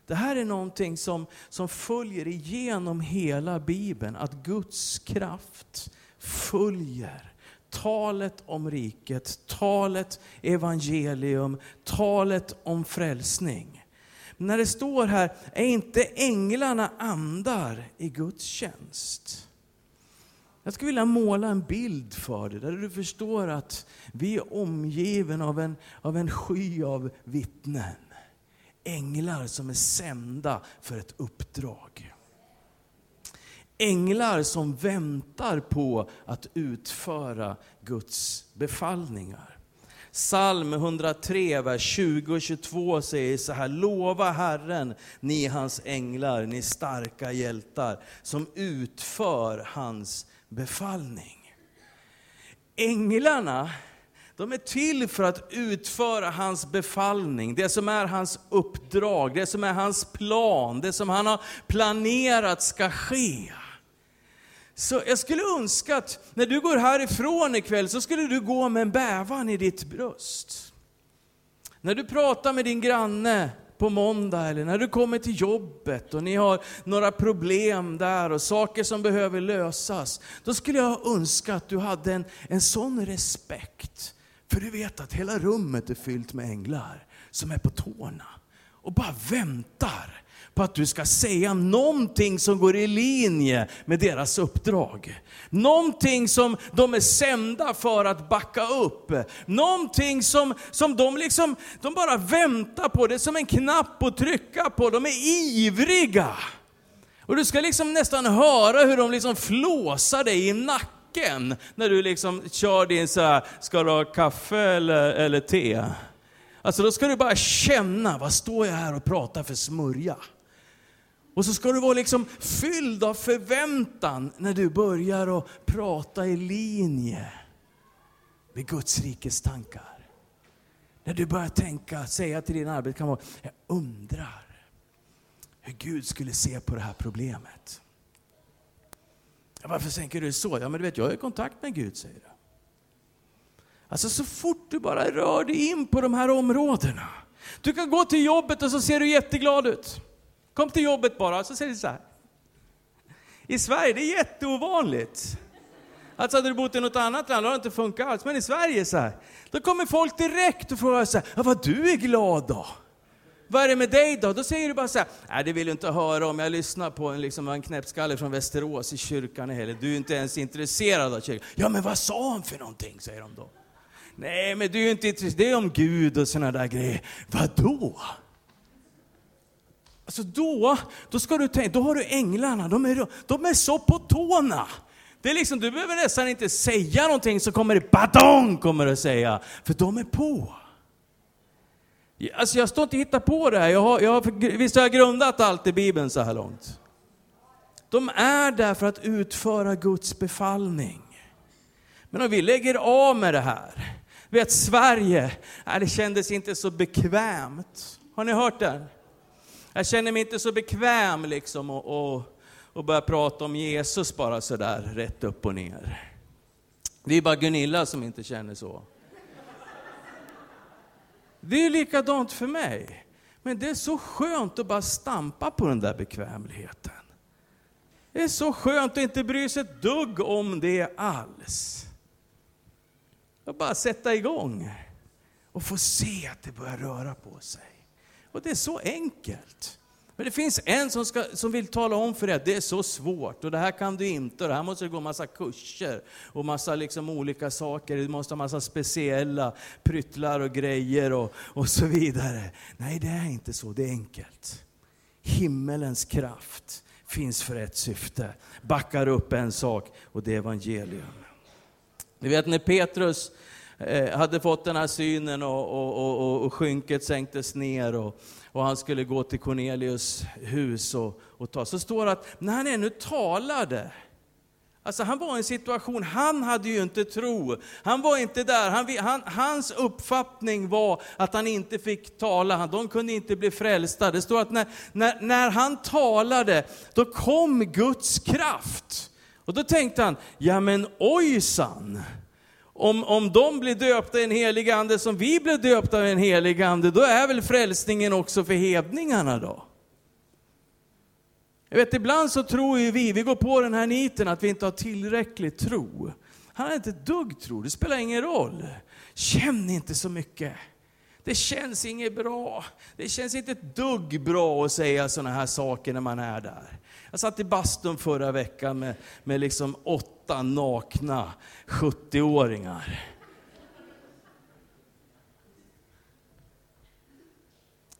Det här är någonting som, som följer igenom hela Bibeln, att Guds kraft följer talet om riket, talet evangelium, talet om frälsning. När det står här, är inte änglarna andar i Guds tjänst? Jag skulle vilja måla en bild för dig, där du förstår att vi är omgiven av en, av en sky av vittnen. Änglar som är sända för ett uppdrag. Änglar som väntar på att utföra Guds befallningar. Psalm 103, vers 20 och 22 säger så här. Lova Herren, ni hans änglar, ni starka hjältar, som utför hans befallning. Änglarna, de är till för att utföra hans befallning, det som är hans uppdrag, det som är hans plan, det som han har planerat ska ske. Så jag skulle önska att när du går härifrån ikväll så skulle du gå med en bävan i ditt bröst. När du pratar med din granne på måndag eller när du kommer till jobbet och ni har några problem där och saker som behöver lösas. Då skulle jag önska att du hade en, en sån respekt. För du vet att hela rummet är fyllt med änglar som är på tårna och bara väntar på att du ska säga någonting som går i linje med deras uppdrag. Någonting som de är sända för att backa upp. Någonting som, som de liksom, de bara väntar på. Det är som en knapp att trycka på. De är ivriga. Och du ska liksom nästan höra hur de liksom flåsar dig i nacken när du liksom kör din så här, ska du ha kaffe eller, eller te? Alltså då ska du bara känna, vad står jag här och pratar för smörja? Och så ska du vara liksom fylld av förväntan när du börjar att prata i linje med Guds rikes tankar. När du börjar tänka, säga till din arbetskamrat, jag undrar hur Gud skulle se på det här problemet. Varför tänker du så? Ja men du vet, jag är i kontakt med Gud, säger du. Alltså så fort du bara rör dig in på de här områdena. Du kan gå till jobbet och så ser du jätteglad ut. Kom till jobbet bara, så säger du så här. I Sverige, det är jätteovanligt. Alltså hade du bott i något annat land då hade det inte funkat alls. Men i Sverige så här, då kommer folk direkt och frågar så här, ja, vad du är glad då? Vad är det med dig då? Då säger du bara så här, nej det vill du inte höra om. Jag lyssnar på en, liksom, en knäppskalle från Västerås i kyrkan heller. Du är inte ens intresserad av kyrkan. Ja men vad sa han för någonting, säger de då. Nej men du är inte intresserad, det är om Gud och sådana där grejer. Vadå? Alltså då, då ska du tänka, då har du änglarna, de är, de är så på tårna. Det är liksom, du behöver nästan inte säga någonting så kommer det badong, kommer du säga. För de är på. Alltså jag står inte och hittar på det här. Jag har, jag har, visst har jag grundat allt i Bibeln så här långt. De är där för att utföra Guds befallning. Men om vi lägger av med det här, vet Sverige, nej, det kändes inte så bekvämt. Har ni hört det? Jag känner mig inte så bekväm liksom och, och, och börja prata om Jesus bara sådär rätt upp och ner. Det är bara Gunilla som inte känner så. Det är likadant för mig. Men det är så skönt att bara stampa på den där bekvämligheten. Det är så skönt att inte bry sig ett dugg om det alls. Och bara sätta igång och få se att det börjar röra på sig. Och det är så enkelt. Men det finns en som, ska, som vill tala om för dig att det är så svårt och det här kan du inte och det här måste du gå massa kurser och massa liksom olika saker. Du måste ha massa speciella pryttlar och grejer och, och så vidare. Nej, det är inte så. Det är enkelt. Himmelens kraft finns för ett syfte, backar upp en sak och det är evangelium. Ni vet när Petrus Eh, hade fått den här synen och, och, och, och skynket sänktes ner och, och han skulle gå till Cornelius hus och, och ta. Så står det att när han ännu talade, Alltså han var i en situation, han hade ju inte tro. Han var inte där. Han, han, hans uppfattning var att han inte fick tala. De kunde inte bli frälsta. Det står att när, när, när han talade, då kom Guds kraft. Och då tänkte han, ja men ojsan om, om de blir döpta i en helig ande som vi blev döpta i en helig ande, då är väl frälsningen också för hedningarna då? Jag vet, ibland så tror ju vi, vi går på den här niten att vi inte har tillräcklig tro. Han har inte ett dugg tro, det spelar ingen roll. Känn inte så mycket. Det känns inget bra. Det känns inte ett dugg bra att säga sådana här saker när man är där. Jag satt i bastun förra veckan med, med liksom åtta åtta nakna 70-åringar.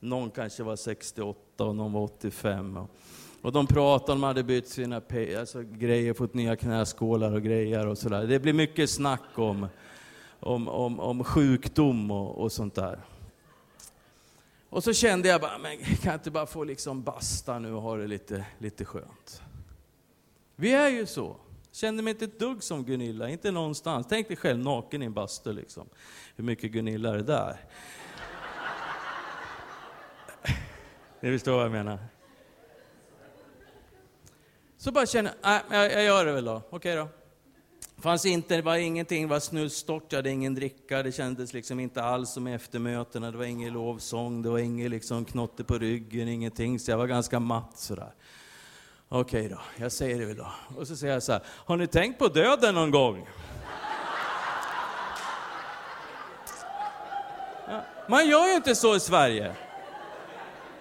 Någon kanske var 68 och någon var 85. Och de pratade om de hade bytt sina alltså, grejer, fått nya knäskålar och grejer och sådär. Det blir mycket snack om, om, om, om sjukdom och, och sånt där. Och så kände jag bara, men kan jag inte bara få liksom basta nu och ha det lite, lite skönt? Vi är ju så. Kände mig inte ett dugg som Gunilla, inte någonstans. Tänk dig själv naken i en bastu liksom. Hur mycket Gunilla är det där? Ni förstår vad jag menar. Så bara känner jag, jag, jag gör det väl då. Okej då. Fanns inte, det var ingenting, det var snustorrt, jag hade ingen dricka, det kändes liksom inte alls som eftermötena, det var ingen lovsång, det var ingen liksom knotte på ryggen, ingenting, så jag var ganska matt sådär. Okej då, jag säger det väl då. Och så säger jag så här, har ni tänkt på döden någon gång? Man gör ju inte så i Sverige.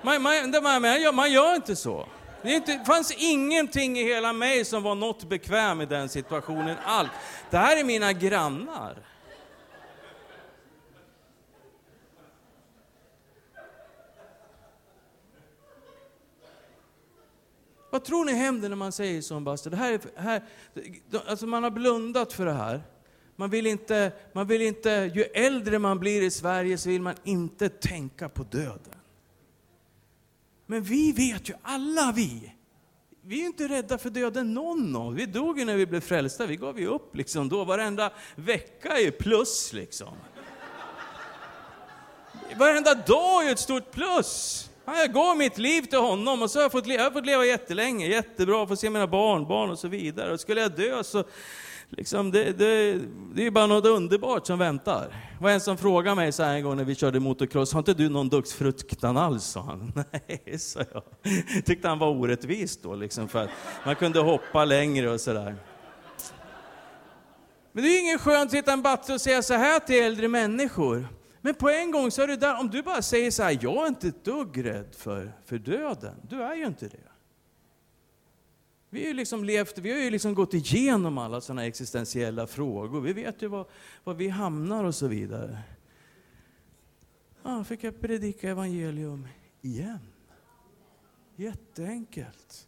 Man, man, man, man gör inte så. Det, inte, fanns ingenting i hela mig som var något bekväm i den situationen alls. Det här är mina grannar. Vad tror ni händer när man säger så, Buster? Det här är, här, alltså man har blundat för det här. Man vill, inte, man vill inte, ju äldre man blir i Sverige så vill man inte tänka på döden. Men vi vet ju, alla vi, vi är inte rädda för döden någon av Vi dog ju när vi blev frälsta, vi gav ju upp liksom då. Varenda vecka är plus liksom. Varenda dag är ett stort plus. Jag gav mitt liv till honom och så har jag fått leva, jag har fått leva jättelänge, jättebra, få se mina barnbarn och så vidare. Och skulle jag dö så liksom, det, det, det är bara något underbart som väntar. Det var en som frågade mig så här en gång när vi körde motocross, har inte du någon dödsfruktan alls? sa han. [laughs] Nej, sa jag. Tyckte han var orättvis då, liksom, för att man kunde hoppa längre och sådär. Men det är ju ingen skönt att sitta en batte och säga så här till äldre människor. Men på en gång så är det där, om du bara säger så här, jag är inte ett dugg rädd för, för döden. Du är ju inte det. Vi har ju liksom levt, vi har ju liksom gått igenom alla sådana existentiella frågor. Vi vet ju var, var vi hamnar och så vidare. Ja, fick jag predika evangelium igen. Jätteenkelt.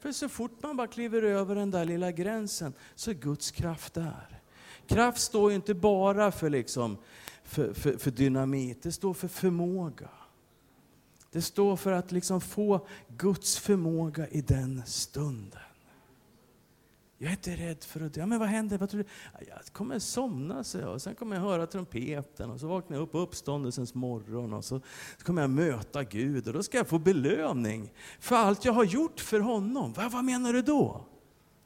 För så fort man bara kliver över den där lilla gränsen så är Guds kraft där. Kraft står ju inte bara för, liksom, för, för, för dynamit, det står för förmåga. Det står för att liksom få Guds förmåga i den stunden. Jag är inte rädd för att dö. Ja, men vad händer? Vad tror du? Jag kommer somna, så jag. Sen kommer jag höra trumpeten och så vaknar jag upp på uppståndelsens morgon och så kommer jag möta Gud och då ska jag få belöning för allt jag har gjort för honom. Vad, vad menar du då?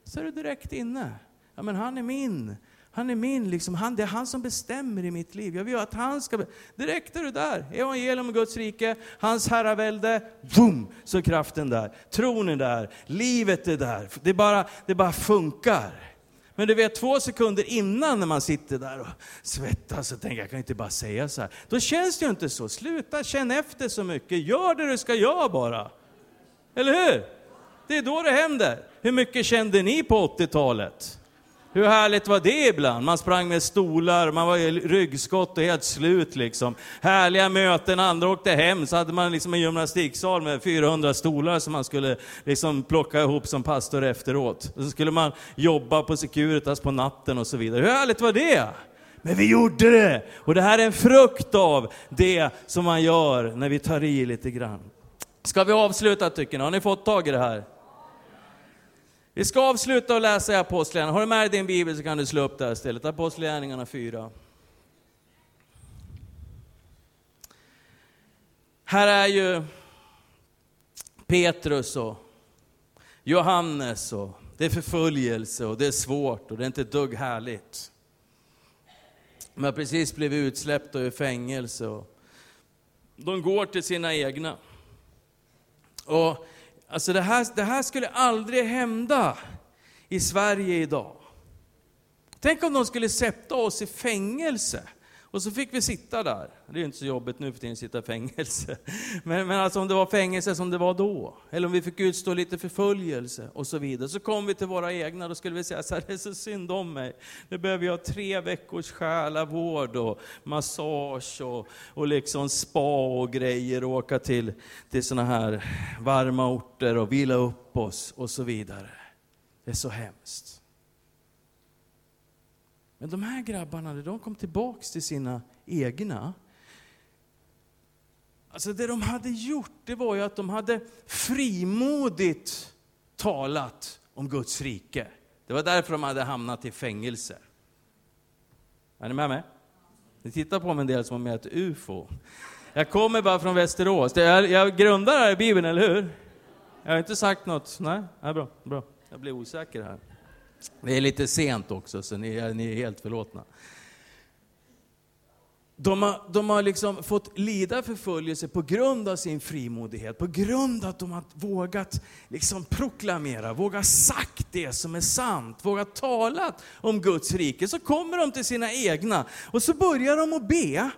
Så är du direkt inne. Ja, men han är min. Han är min, liksom, han, det är han som bestämmer i mitt liv. Jag vill att han ska... Direkt är du där. Evangelium om Guds rike, hans herravälde, boom, så är kraften där. Tron är där, livet är där. Det bara, det bara funkar. Men du vet, två sekunder innan när man sitter där och svettas och tänker, jag kan inte bara säga så här. Då känns det ju inte så. Sluta känna efter så mycket. Gör det du ska göra bara. Eller hur? Det är då det händer. Hur mycket kände ni på 80-talet? Hur härligt var det ibland? Man sprang med stolar, man var i ryggskott och helt slut liksom. Härliga möten, andra åkte hem, så hade man liksom en gymnastiksal med 400 stolar som man skulle liksom plocka ihop som pastor efteråt. Och så skulle man jobba på Securitas på natten och så vidare. Hur härligt var det? Men vi gjorde det! Och det här är en frukt av det som man gör när vi tar i lite grann. Ska vi avsluta tycker ni? Har ni fått tag i det här? Vi ska avsluta och läsa i Apostlagärningarna. Har du med dig din bibel så kan du slå upp det här istället. Apostlagärningarna 4. Här är ju Petrus och Johannes och det är förföljelse och det är svårt och det är inte ett dugg härligt. De har precis blivit utsläppta ur fängelse och de går till sina egna. Och Alltså det här, det här skulle aldrig hända i Sverige idag. Tänk om de skulle sätta oss i fängelse och så fick vi sitta där. Det är ju inte så jobbigt nu för tiden att sitta i fängelse. [laughs] Men, men alltså om det var fängelse som det var då, eller om vi fick utstå lite förföljelse och så vidare. Så kom vi till våra egna, då skulle vi säga så här, det är så synd om mig. Nu behöver jag tre veckors själavård och massage och, och liksom spa och grejer och åka till, till sådana här varma orter och vila upp oss och så vidare. Det är så hemskt. Men de här grabbarna, när de kom tillbaks till sina egna, alltså det de hade gjort, det var ju att de hade frimodigt talat om Guds rike. Det var därför de hade hamnat i fängelse. Är ni med mig? Ni tittar på mig en del som om jag är ett ufo. Jag kommer bara från Västerås. Jag, jag grundar det här i Bibeln, eller hur? Jag har inte sagt något. Nej, ja, bra, bra. Jag blir osäker här. Det är lite sent också, så ni är, ni är helt förlåtna. De har, de har liksom fått lida förföljelse på grund av sin frimodighet, på grund av att de har vågat liksom proklamera, vågat sagt det som är sant, vågat tala om Guds rike. Så kommer de till sina egna och så börjar de att be.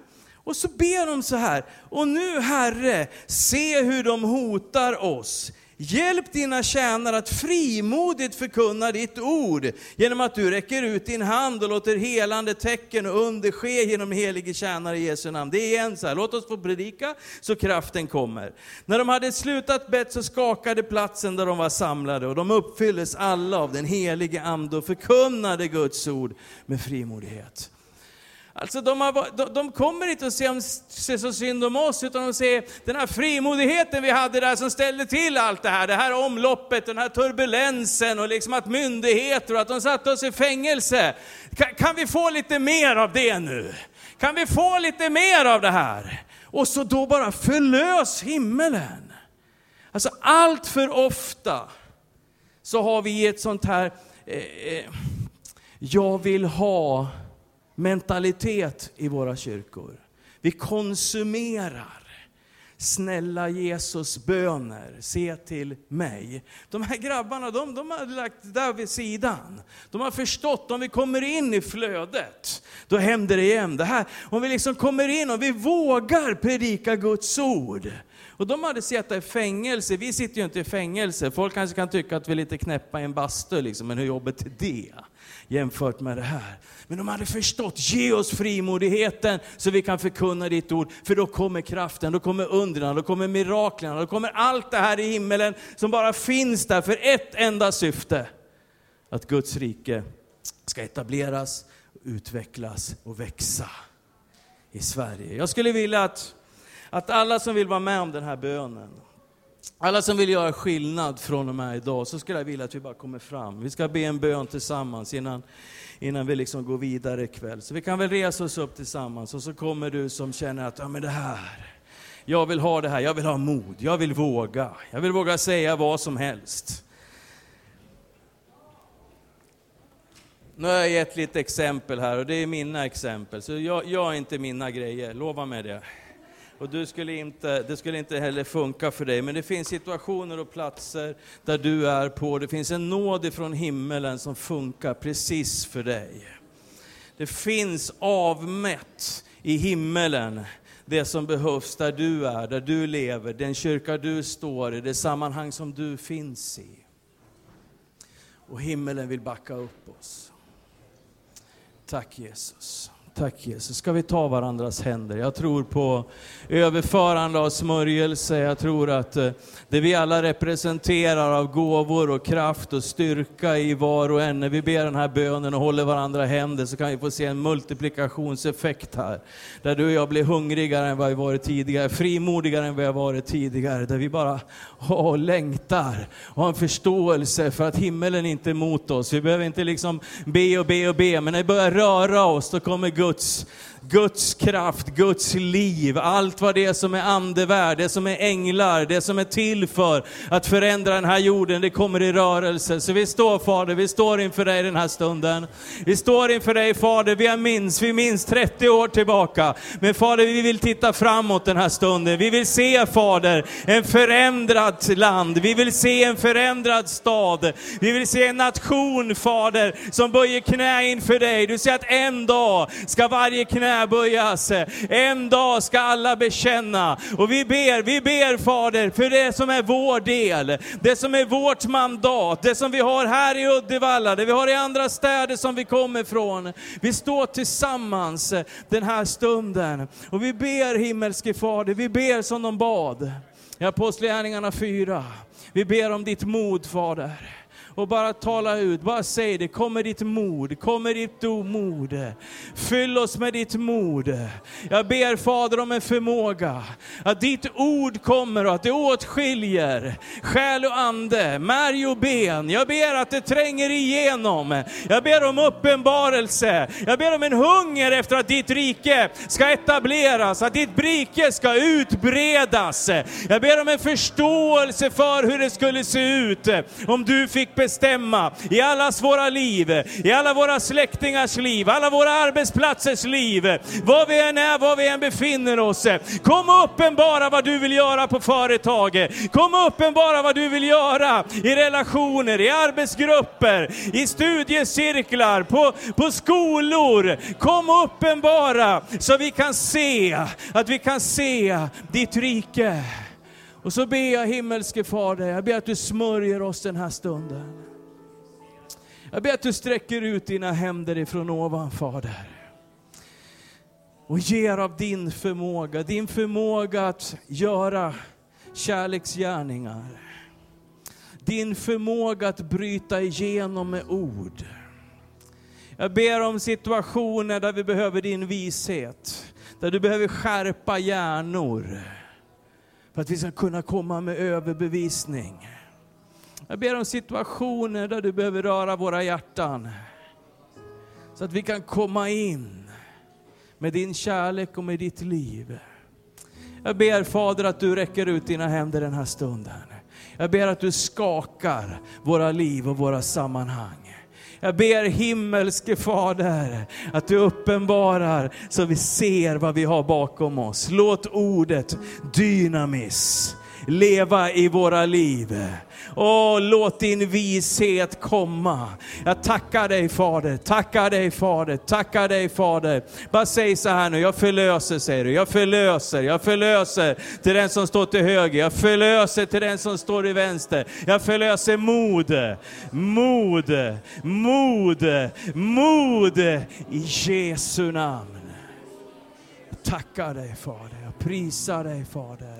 Och så ber de så här, och nu Herre, se hur de hotar oss. Hjälp dina tjänare att frimodigt förkunna ditt ord genom att du räcker ut din hand och låter helande tecken och under ske genom helige tjänare i Jesu namn. Det är igen så här, låt oss få predika så kraften kommer. När de hade slutat bett så skakade platsen där de var samlade och de uppfylldes alla av den helige ande och förkunnade Guds ord med frimodighet. Alltså de, har, de, de kommer inte att se, om, se så synd om oss, utan de ser den här frimodigheten vi hade där som ställde till allt det här, det här omloppet, den här turbulensen och liksom att myndigheter och att de satte oss i fängelse. Kan, kan vi få lite mer av det nu? Kan vi få lite mer av det här? Och så då bara förlös himmelen. Alltså allt för ofta så har vi ett sånt här, eh, eh jag vill ha mentalitet i våra kyrkor. Vi konsumerar snälla Jesus böner, se till mig. De här grabbarna, de, de har lagt det där vid sidan. De har förstått, om vi kommer in i flödet, då händer det igen. Det här, om vi liksom kommer in och vi vågar predika Guds ord. Och de hade suttit i fängelse, vi sitter ju inte i fängelse. Folk kanske kan tycka att vi är lite knäppa i en bastu, liksom, men hur jobbigt är det? jämfört med det här. Men de hade förstått, ge oss frimodigheten så vi kan förkunna ditt ord. För då kommer kraften, då kommer undren, då kommer miraklerna, då kommer allt det här i himmelen som bara finns där för ett enda syfte. Att Guds rike ska etableras, utvecklas och växa i Sverige. Jag skulle vilja att, att alla som vill vara med om den här bönen, alla som vill göra skillnad från och med idag, så skulle jag vilja att vi bara kommer fram. Vi ska be en bön tillsammans innan, innan vi liksom går vidare ikväll. Så vi kan väl resa oss upp tillsammans och så kommer du som känner att, ja men det här, jag vill ha det här, jag vill ha mod, jag vill våga. Jag vill våga säga vad som helst. Nu har jag gett lite exempel här och det är mina exempel, så jag, jag är inte mina grejer, lova mig det. Och du skulle inte, det skulle inte heller funka för dig. Men det finns situationer och platser där du är på. Det finns en nåd ifrån himmelen som funkar precis för dig. Det finns avmätt i himmelen det som behövs där du är, där du lever, den kyrka du står i, det sammanhang som du finns i. Och himmelen vill backa upp oss. Tack Jesus. Tack Jesus. Ska vi ta varandras händer? Jag tror på överförande av smörjelse. Jag tror att eh, det vi alla representerar av gåvor och kraft och styrka i var och en, när vi ber den här bönen och håller varandra händer, så kan vi få se en multiplikationseffekt här. Där du och jag blir hungrigare än vad vi varit tidigare, frimodigare än vad vi har varit tidigare. Där vi bara åh, längtar och har en förståelse för att himmelen inte är emot oss. Vi behöver inte liksom be och be och be, men när vi börjar röra oss, då kommer Guds Guds kraft, Guds liv, allt vad det är som är andevärld, det som är änglar, det som är till för att förändra den här jorden, det kommer i rörelse. Så vi står Fader, vi står inför dig den här stunden. Vi står inför dig Fader, vi minns, vi minns 30 år tillbaka. Men Fader, vi vill titta framåt den här stunden. Vi vill se Fader, en förändrad land. Vi vill se en förändrad stad. Vi vill se en nation Fader, som böjer knä inför dig. Du säger att en dag ska varje knä böjas. En dag ska alla bekänna. Och vi ber, vi ber Fader, för det som är vår del, det som är vårt mandat, det som vi har här i Uddevalla, det vi har i andra städer som vi kommer ifrån. Vi står tillsammans den här stunden och vi ber himmelske Fader, vi ber som de bad. I Apostlagärningarna 4. Vi ber om ditt mod Fader och bara tala ut, bara säg det. Kommer ditt mod, kommer ditt mod. Fyll oss med ditt mod. Jag ber Fader om en förmåga, att ditt ord kommer och att det åtskiljer själ och ande, märg och ben. Jag ber att det tränger igenom. Jag ber om uppenbarelse. Jag ber om en hunger efter att ditt rike ska etableras, att ditt rike ska utbredas. Jag ber om en förståelse för hur det skulle se ut om du fick bestämma i allas våra liv, i alla våra släktingars liv, alla våra arbetsplatsers liv, var vi än är, var vi än befinner oss. Kom och uppenbara vad du vill göra på företaget. Kom och uppenbara vad du vill göra i relationer, i arbetsgrupper, i studiecirklar, på, på skolor. Kom och uppenbara så vi kan se, att vi kan se ditt rike. Och så ber jag himmelske Fader, jag ber att du smörjer oss den här stunden. Jag ber att du sträcker ut dina händer ifrån ovan Fader. Och ger av din förmåga, din förmåga att göra kärleksgärningar. Din förmåga att bryta igenom med ord. Jag ber om situationer där vi behöver din vishet, där du behöver skärpa hjärnor för att vi ska kunna komma med överbevisning. Jag ber om situationer där du behöver röra våra hjärtan. Så att vi kan komma in med din kärlek och med ditt liv. Jag ber Fader att du räcker ut dina händer den här stunden. Jag ber att du skakar våra liv och våra sammanhang. Jag ber himmelske Fader att du uppenbarar så vi ser vad vi har bakom oss. Låt ordet dynamis leva i våra liv. Åh, låt din vishet komma. Jag tackar dig Fader, tackar dig Fader, tackar dig Fader. Bara säg så här nu, jag förlöser säger du. Jag förlöser, jag förlöser till den som står till höger. Jag förlöser till den som står i vänster. Jag förlöser mod, mod, mod, mod i Jesu namn. Jag tackar dig Fader, jag prisar dig Fader.